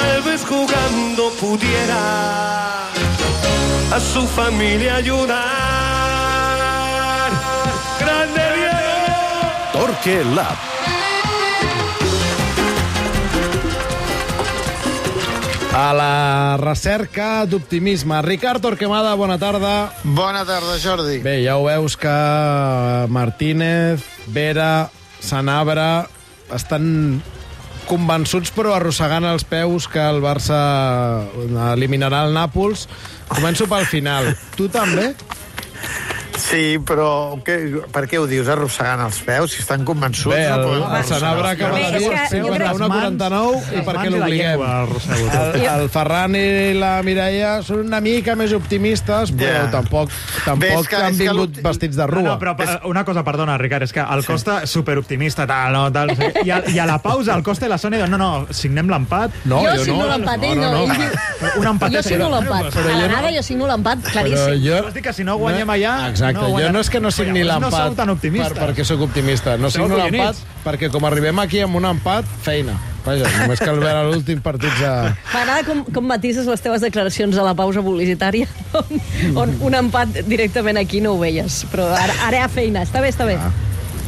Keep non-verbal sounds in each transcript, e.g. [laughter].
tal vez jugando pudiera a su familia ayudar. ¡Grande Diego! Torque Lab. A la recerca d'optimisme. Ricard Torquemada, bona tarda. Bona tarda, Jordi. Bé, ja ho veus que Martínez, Vera, Sanabra estan convençuts però arrossegant els peus que el Barça eliminarà el Nàpols. Començo pel final. Tu també? Sí, però què, per què ho dius, arrossegant els peus? Si estan convençuts... Bé, el, no poden el Sanabra acaba de dir Bé, és que jo crec- 51 a 49 i per què l'obliguem? El, el Ferran i la Mireia són una mica més optimistes, però Ja. tampoc, tampoc és que- han és que vingut l'opti- vestits de No, rua. no, però pa- una cosa, perdona, Ricard, és que el Costa és superoptimista, tal, no, tal, no sé. I, a, i a la pausa el Costa i la Sònia diuen, no, no, signem l'empat. No, jo signo l'empat, ell no. ell [laughs] diu- Un empatet... Jo signo l'empat. Però A jo la no- nada jo signo l'empat, claríssim. jo... Vols dir que si no guanyem allà... Exacte, no jo no és que no signi l'empat No tan per, perquè sóc optimista. No signo l'empat perquè com arribem aquí amb un empat, feina. Vaja, només cal veure l'últim partit ja... M'agrada com, com matises les teves declaracions a la pausa publicitària, on, [laughs] on un empat directament aquí no ho veies. Però ara, ara hi ha feina. Està bé, està bé.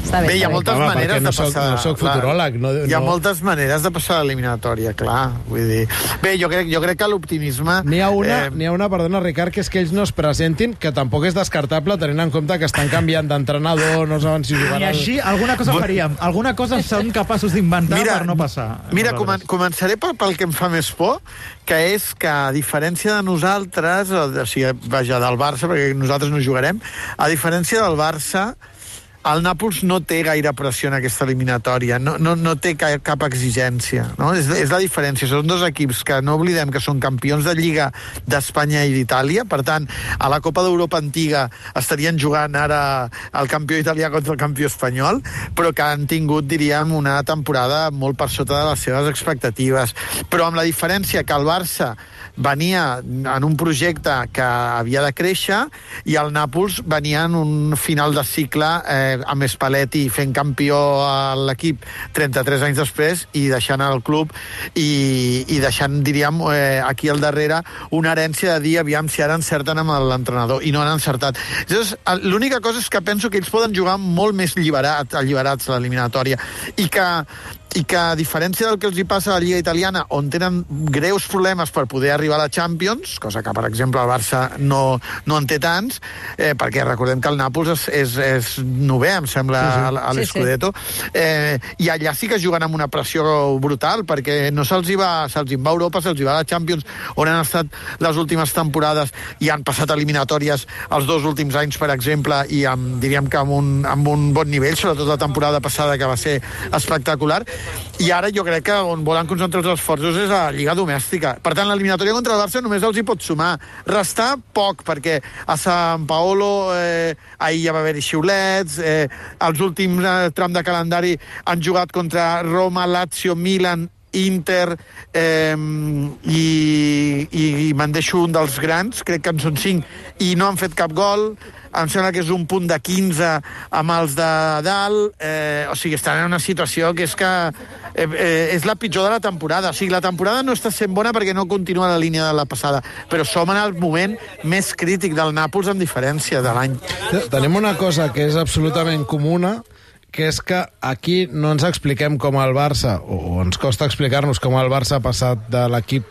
Està bé, Bé, hi ha moltes Home, maneres no de soc- passar... no soc futuròleg, no- Hi ha no- moltes maneres de passar l'eliminatòria, clar. Vull dir... Bé, jo crec, jo crec que l'optimisme... N'hi ha, una, eh, ha una, perdona, Ricard, que és que ells no es presentin, que tampoc és descartable tenint en compte que estan canviant d'entrenador, no saben si I jugaran... així alguna cosa faríem. Alguna cosa són capaços d'inventar per no passar. Mira, comen començaré pel, pel que em fa més por, que és que, a diferència de nosaltres, o de, o sigui, vaja, del Barça, perquè nosaltres no jugarem, a diferència del Barça, el Nàpols no té gaire pressió en aquesta eliminatòria, no, no, no té ca, cap exigència. No? És, és la diferència. Són dos equips que no oblidem que són campions de Lliga d'Espanya i d'Itàlia, per tant, a la Copa d'Europa antiga estarien jugant ara el campió italià contra el campió espanyol, però que han tingut, diríem, una temporada molt per sota de les seves expectatives. Però amb la diferència que el Barça venia en un projecte que havia de créixer i el Nàpols venia en un final de cicle eh, amb Spalletti fent campió a l'equip 33 anys després i deixant el club i, i deixant, diríem, eh, aquí al darrere una herència de dir aviam si ara encerten amb l'entrenador i no han encertat. L'única cosa és que penso que ells poden jugar molt més alliberat, alliberats a l'eliminatòria i que i que a diferència del que els hi passa a la Lliga Italiana, on tenen greus problemes per poder arribar a la Champions, cosa que, per exemple, el Barça no, no en té tants, eh, perquè recordem que el Nàpols és, és, és novè, em sembla, sí, sí. a Sí, l'Escudetto, eh, i allà sí que juguen amb una pressió brutal, perquè no se'ls hi va, se'ls va a Europa, se'ls hi va a la Champions, on han estat les últimes temporades i han passat eliminatòries els dos últims anys, per exemple, i amb, diríem que amb un, amb un bon nivell, sobretot la temporada passada, que va ser espectacular, i ara jo crec que on volen concentrar els esforços és a Lliga Domèstica. Per tant, l'eliminatòria contra el Barça només els hi pot sumar. Restar poc, perquè a Sant Paolo eh, ahir ja va haver-hi xiulets, eh, els últims eh, tram de calendari han jugat contra Roma, Lazio, Milan, Inter eh, i, i, i me'n deixo un dels grans, crec que en són cinc, i no han fet cap gol, em sembla que és un punt de 15 amb els de dalt, eh, o sigui, estan en una situació que és que eh, eh, és la pitjor de la temporada. O sigui, la temporada no està sent bona perquè no continua la línia de la passada, però som en el moment més crític del Nàpols amb diferència de l'any. Tenim una cosa que és absolutament comuna, que és que aquí no ens expliquem com el Barça, o ens costa explicar-nos com el Barça ha passat de l'equip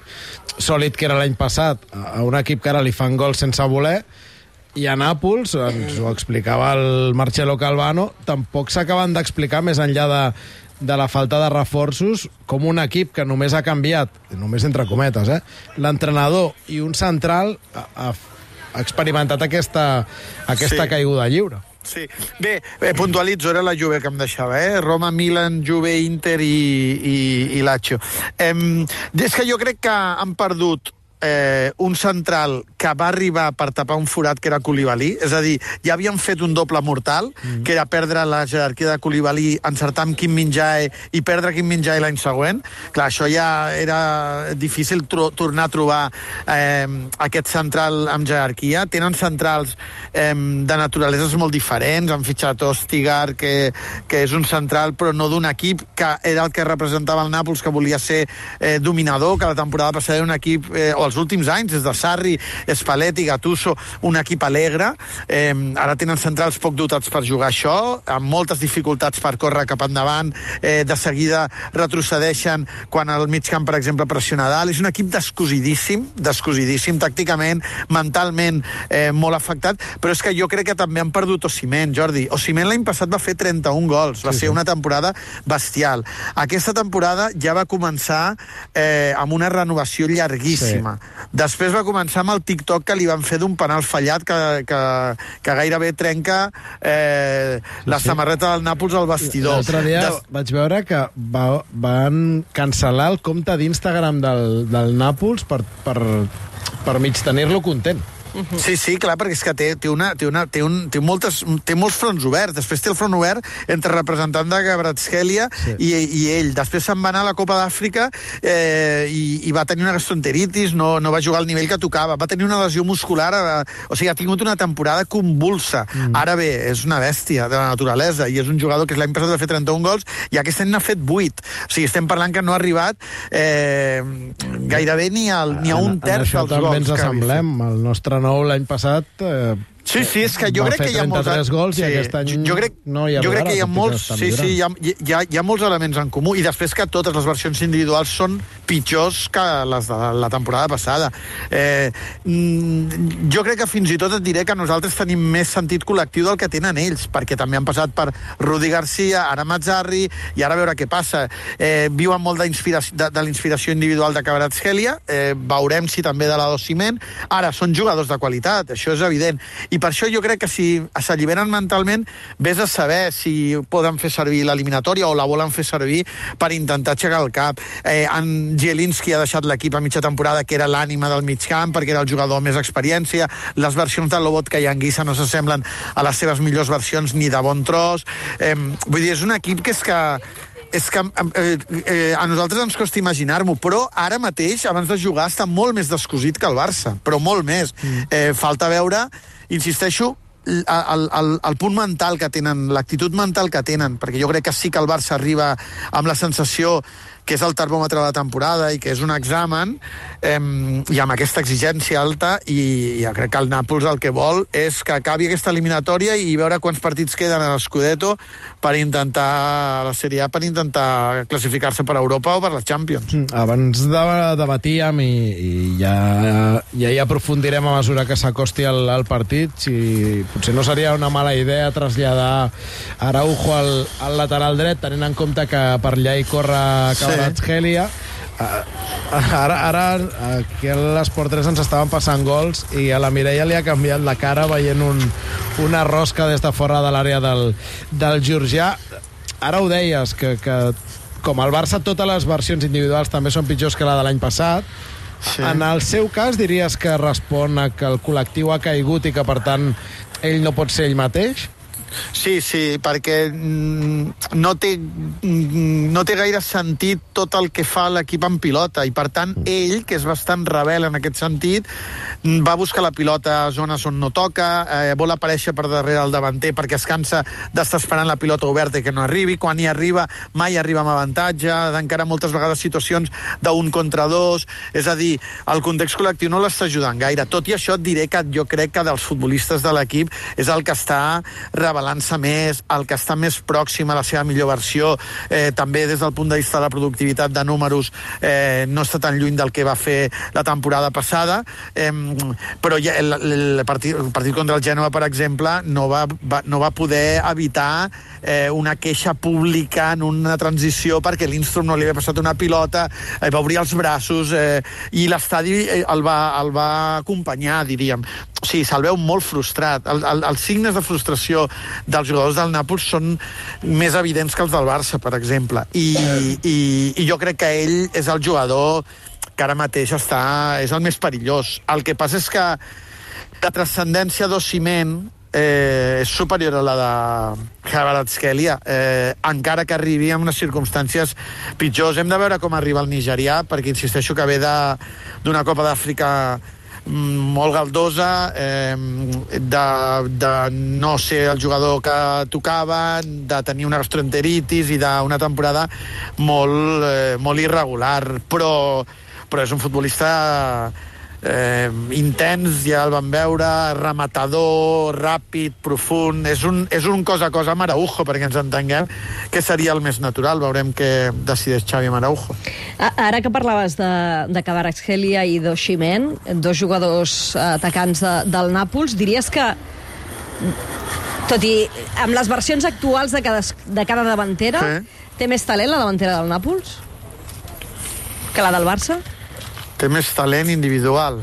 sòlid que era l'any passat a un equip que ara li fan gols sense voler, i a Nàpols, ens ho explicava el Marcelo Calvano, tampoc s'acaben d'explicar més enllà de, de la falta de reforços, com un equip que només ha canviat, només entre cometes, eh, l'entrenador i un central ha, ha, experimentat aquesta, aquesta Sí. caiguda lliure. Sí. Bé, bé, puntualitzo, era la Juve que em deixava, eh? Roma, Milan, Juve, Inter i, i, i Lazio. Em, és que jo crec que han perdut eh, un central que va arribar per tapar un forat que era Koulibaly, és a dir, ja havien fet un doble mortal, mm. que era perdre la jerarquia de Koulibaly, encertar amb Kim Min-jae i perdre Kim Min-jae l'any següent. Clar, això ja era difícil tornar a trobar eh, aquest central amb jerarquia. Tenen centrals eh, de naturaleses molt diferents, han fitxat Ostigar, que, que és un central però no d'un equip que era el que representava el Nàpols, que volia ser eh, dominador, que la temporada passada era un equip, eh, o els últims anys, des de Sarri, Spalletti, Gattuso, un equip alegre. Eh, ara tenen centrals poc dotats per jugar això, amb moltes dificultats per córrer cap endavant, eh, de seguida retrocedeixen quan el mig camp, per exemple, pressiona dalt. És un equip descosidíssim, descosidíssim, tàcticament, mentalment eh, molt afectat, però és que jo crec que també han perdut Ociment, Jordi. Ociment l'any passat va fer 31 gols, va sí, ser una temporada bestial. Aquesta temporada ja va començar eh, amb una renovació llarguíssima. Després va començar amb el TikTok que li van fer d'un penal fallat que, que, que gairebé trenca eh, la sí. samarreta del Nàpols al vestidor. L'altre dia Des... vaig veure que va, van cancel·lar el compte d'Instagram del, del Nàpols per, per, per mig tenir-lo content. Uh -huh. Sí, sí, clar, perquè és que té, té, una, té, una, té, un, té, moltes, té molts fronts oberts. Després té el front obert entre representant de Gabratskelia sí. i, i ell. Després se'n va anar a la Copa d'Àfrica eh, i, i va tenir una gastroenteritis, no, no va jugar al nivell que tocava. Va tenir una lesió muscular, eh, o sigui, ha tingut una temporada convulsa. Mm. Ara bé, és una bèstia de la naturalesa i és un jugador que l'any passat va fer 31 gols i aquest any n'ha fet 8. O sigui, estem parlant que no ha arribat eh, gairebé ni, al, ni a un terç dels gols. En això també ens assemblem. El nostre nou l'any passat eh, Sí, sí, és que jo crec que hi ha molts... Va gols sí, i aquest any jo crec, no hi ha Jo crec que hi ha molts... Sí, sí, hi ha, hi, ha, hi ha molts elements en comú i després que totes les versions individuals són pitjors que les de la temporada passada. Eh, mm, jo crec que fins i tot et diré que nosaltres tenim més sentit col·lectiu del que tenen ells, perquè també han passat per Rudi Garcia, ara Mazzarri, i ara veure què passa. Eh, viuen molt de, de, l'inspiració individual de Kvaratskhelia, eh, veurem si també de la Dociment. Ara, són jugadors de qualitat, això és evident. I per això jo crec que si s'alliberen mentalment, vés a saber si poden fer servir l'eliminatòria o la volen fer servir per intentar aixecar el cap. Eh, en Zielinski ha deixat l'equip a mitja temporada, que era l'ànima del mig camp, perquè era el jugador amb més experiència. Les versions de Lobotka i Anguissa no s'assemblen a les seves millors versions ni de bon tros. Eh, vull dir, és un equip que és que és que eh, eh, a nosaltres ens costa imaginar-m'ho, però ara mateix, abans de jugar, està molt més descosit que el Barça, però molt més. Mm. Eh, falta veure insisteixo, el, el, el punt mental que tenen, l'actitud mental que tenen, perquè jo crec que sí que el Barça arriba amb la sensació que és el termòmetre de la temporada i que és un examen, eh, i amb aquesta exigència alta, i jo crec que el Nàpols el que vol és que acabi aquesta eliminatòria i veure quants partits queden a l'Scudetto per intentar la Sèrie A, per intentar classificar-se per Europa o per la Champions. Mm, abans de debatíem i, i ja, ja hi aprofundirem a mesura que s'acosti el, el partit, si potser no seria una mala idea traslladar Araujo al, al lateral dret, tenint en compte que per allà hi corre sí Kvaratskhelia. Uh, ara, ara aquí a l'Esport 3 ens estaven passant gols i a la Mireia li ha canviat la cara veient un, una rosca des de fora de l'àrea del, del Georgià. Ara ho deies, que, que com el Barça totes les versions individuals també són pitjors que la de l'any passat, Sí. En el seu cas, diries que respon a que el col·lectiu ha caigut i que, per tant, ell no pot ser ell mateix? Sí, sí, perquè mm, no té, mm, no té gaire sentit tot el que fa l'equip en pilota i per tant ell, que és bastant rebel en aquest sentit, mm, va buscar la pilota a zones on no toca, eh, vol aparèixer per darrere el davanter perquè es cansa d'estar esperant la pilota oberta i que no arribi, quan hi arriba mai arriba amb avantatge, d'encara moltes vegades situacions d'un contra dos, és a dir, el context col·lectiu no l'està ajudant gaire. Tot i això et diré que jo crec que dels futbolistes de l'equip és el que està rebel revelant-se més, el que està més pròxim a la seva millor versió, eh, també des del punt de vista de la productivitat de números, eh, no està tan lluny del que va fer la temporada passada, eh, però ja el, el, partit, el partit contra el Gènova, per exemple, no va, va, no va poder evitar eh, una queixa pública en una transició perquè l'Instrum no li havia passat una pilota, eh, va obrir els braços eh, i l'estadi eh, el, va, el va acompanyar, diríem. O sigui, se'l veu molt frustrat. El, el, els signes de frustració dels jugadors del Nàpols són més evidents que els del Barça, per exemple. I, i, i jo crec que ell és el jugador que ara mateix està, és el més perillós. El que passa és que la transcendència d'Ociment eh, és superior a la de Kvaratskhelia, eh, encara que arribi en unes circumstàncies pitjors. Hem de veure com arriba el nigerià, perquè insisteixo que ve d'una Copa d'Àfrica molt galdosa, eh, de, de no ser el jugador que tocava, de tenir una gastroenteritis i d'una temporada molt, eh, molt irregular, però, però és un futbolista eh, intens, ja el vam veure, rematador, ràpid, profund, és un, és un cosa a cosa amb Araujo, perquè ens entenguem, que seria el més natural, veurem què decideix Xavi amb Araujo. A- Ara que parlaves de, de Kvaratskhelia i d'Oximen, dos jugadors eh, atacants de, del Nàpols, diries que, tot i amb les versions actuals de cada, de cada davantera, Sí. té més talent la davantera del Nàpols que la del Barça? Té més talent individual.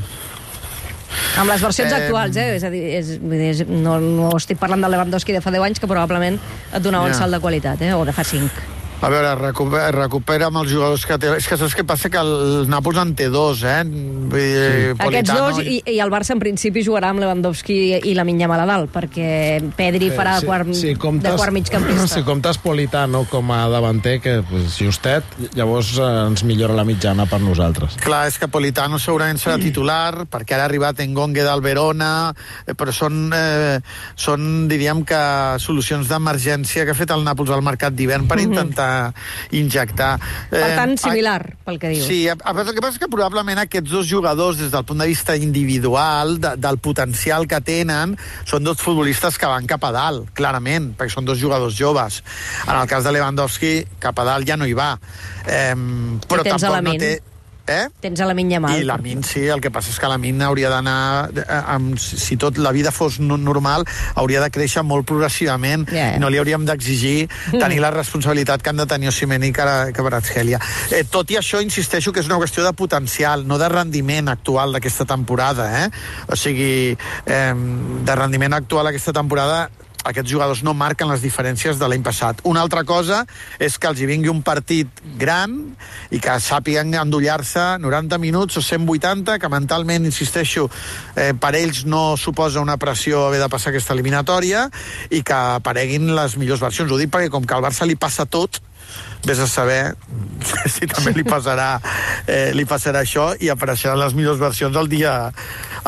Amb les versions Eh, actuals, eh? És a dir, és, vull dir, és, no, no estic parlant de Lewandowski de fa 10 anys, que probablement et donava un Ja. salt de qualitat, eh? O de fa 5. A veure, recupera, recupera amb els jugadors que té. És que saps què passa? Que el Nàpols en té dos, eh? Vull dir, Aquests dos, i, i el Barça en principi jugarà amb Lewandowski i, i la Minya Maladal, perquè Pedri farà de, quart, si de quart migcampista. [clears throat] Si comptes Politano com a davanter, que pues, justet, llavors eh, ens millora la mitjana per nosaltres. Clar, és que Politano segurament serà titular, perquè ara ha arribat Engongue del Verona, eh, però són, eh, són, diríem que, solucions d'emergència que ha fet el Nàpols al mercat d'hivern per intentar injectar. Per tant, ah, similar, pel que dius. Sí, el que passa és que probablement aquests dos jugadors, des del punt de vista individual, de, del potencial que tenen, són dos futbolistes que van cap a dalt, clarament, perquè són dos jugadors joves. En el cas de Lewandowski, cap a dalt ja no hi va. Eh, però tampoc no té... Eh? Tens a la Minya Mal. I la Min, sí, el que passa és que la Min hauria d'anar, eh, si tot la vida fos no- normal, hauria de créixer molt progressivament ja. i no li hauríem d'exigir tenir la responsabilitat que han de tenir Osimhen i Cara- Kvaratskhelia. Eh, tot i això, insisteixo que és una qüestió de potencial, no de rendiment actual d'aquesta temporada, eh? O sigui, eh, de rendiment actual aquesta temporada aquests jugadors no marquen les diferències de l'any passat. Una altra cosa és que els hi vingui un partit gran i que sàpiguen endollar-se 90 minuts o 180, que mentalment, insisteixo, eh, per ells no suposa una pressió haver de passar aquesta eliminatòria i que apareguin les millors versions. Ho dic perquè com que al Barça li passa tot, vés a saber [laughs] si també li passarà, eh, li passarà això i apareixeran les millors versions el dia,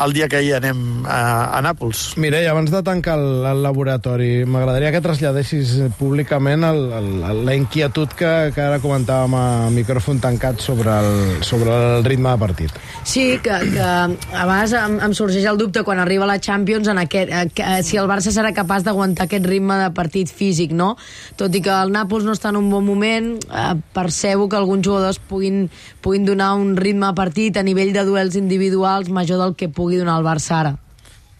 el dia que hi anem a, a Nàpols. Mireia, abans de tancar el, el laboratori, m'agradaria que traslladessis públicament el, el, la inquietud que, que ara comentàvem a micròfon tancat sobre el, sobre el ritme de partit. Sí, que, que a vegades em, em sorgeix el dubte quan arriba la Champions en aquest, eh, que, eh, si el Barça serà capaç d'aguantar aquest ritme de partit físic, no? Tot i que el Nàpols no està en un bon moment, eh, percebo que alguns jugadors puguin, puguin donar un ritme a partit a nivell de duels individuals major del que pugui donar el Barça ara.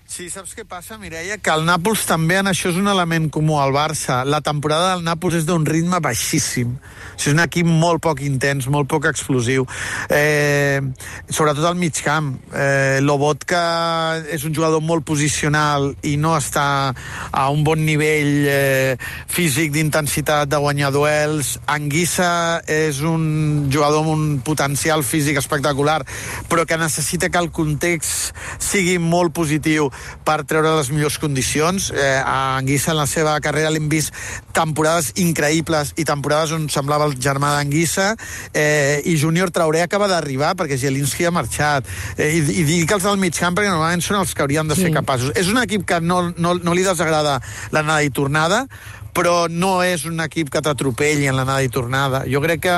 Sí, saps què passa, Mireia? Que el Nàpols també en això és un element comú al Barça. La temporada del Nàpols és d'un ritme baixíssim. O sigui, és un equip molt poc intens, molt poc explosiu. Eh, sobretot al mig camp. Eh, Lobotka és un jugador molt posicional i no està a un bon nivell eh, físic d'intensitat de guanyar duels. Anguissa és un jugador amb un potencial físic espectacular, però que necessita que el context sigui molt positiu per treure les millors condicions. Eh, a Anguissa en la seva carrera l'hem vist temporades increïbles i temporades on semblava el germà d'Anguissa eh, i Júnior Traoré acaba d'arribar perquè Zielinski ha marxat eh, i, i dic els del mig camp perquè normalment són els que haurien de ser Sí. capaços. És un equip que no, no, no li desagrada l'anada i tornada però no és un equip que t'atropelli en l'anada i tornada. Jo crec que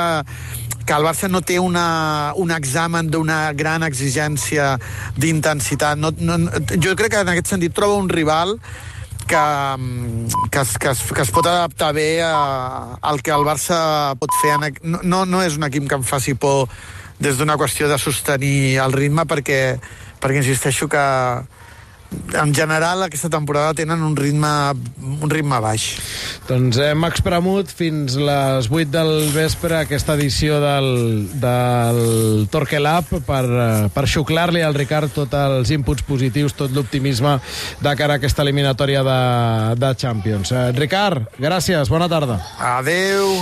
que el Barça no té una, un examen d'una gran exigència d'intensitat. No, no, jo crec que en aquest sentit troba un rival que, que, es, que, es, que es pot adaptar bé a, al que el Barça pot fer. En, no, no és un equip que em faci por des d'una qüestió de sostenir el ritme perquè, perquè insisteixo que en general aquesta temporada tenen un ritme, un ritme baix. Doncs hem expremut fins les 8 del vespre aquesta edició del, del Torque Lab per, per xuclar-li al Ricard tots els inputs positius, tot l'optimisme de cara a aquesta eliminatòria de, de Champions. Eh, Ricard, gràcies, bona tarda. Adeu!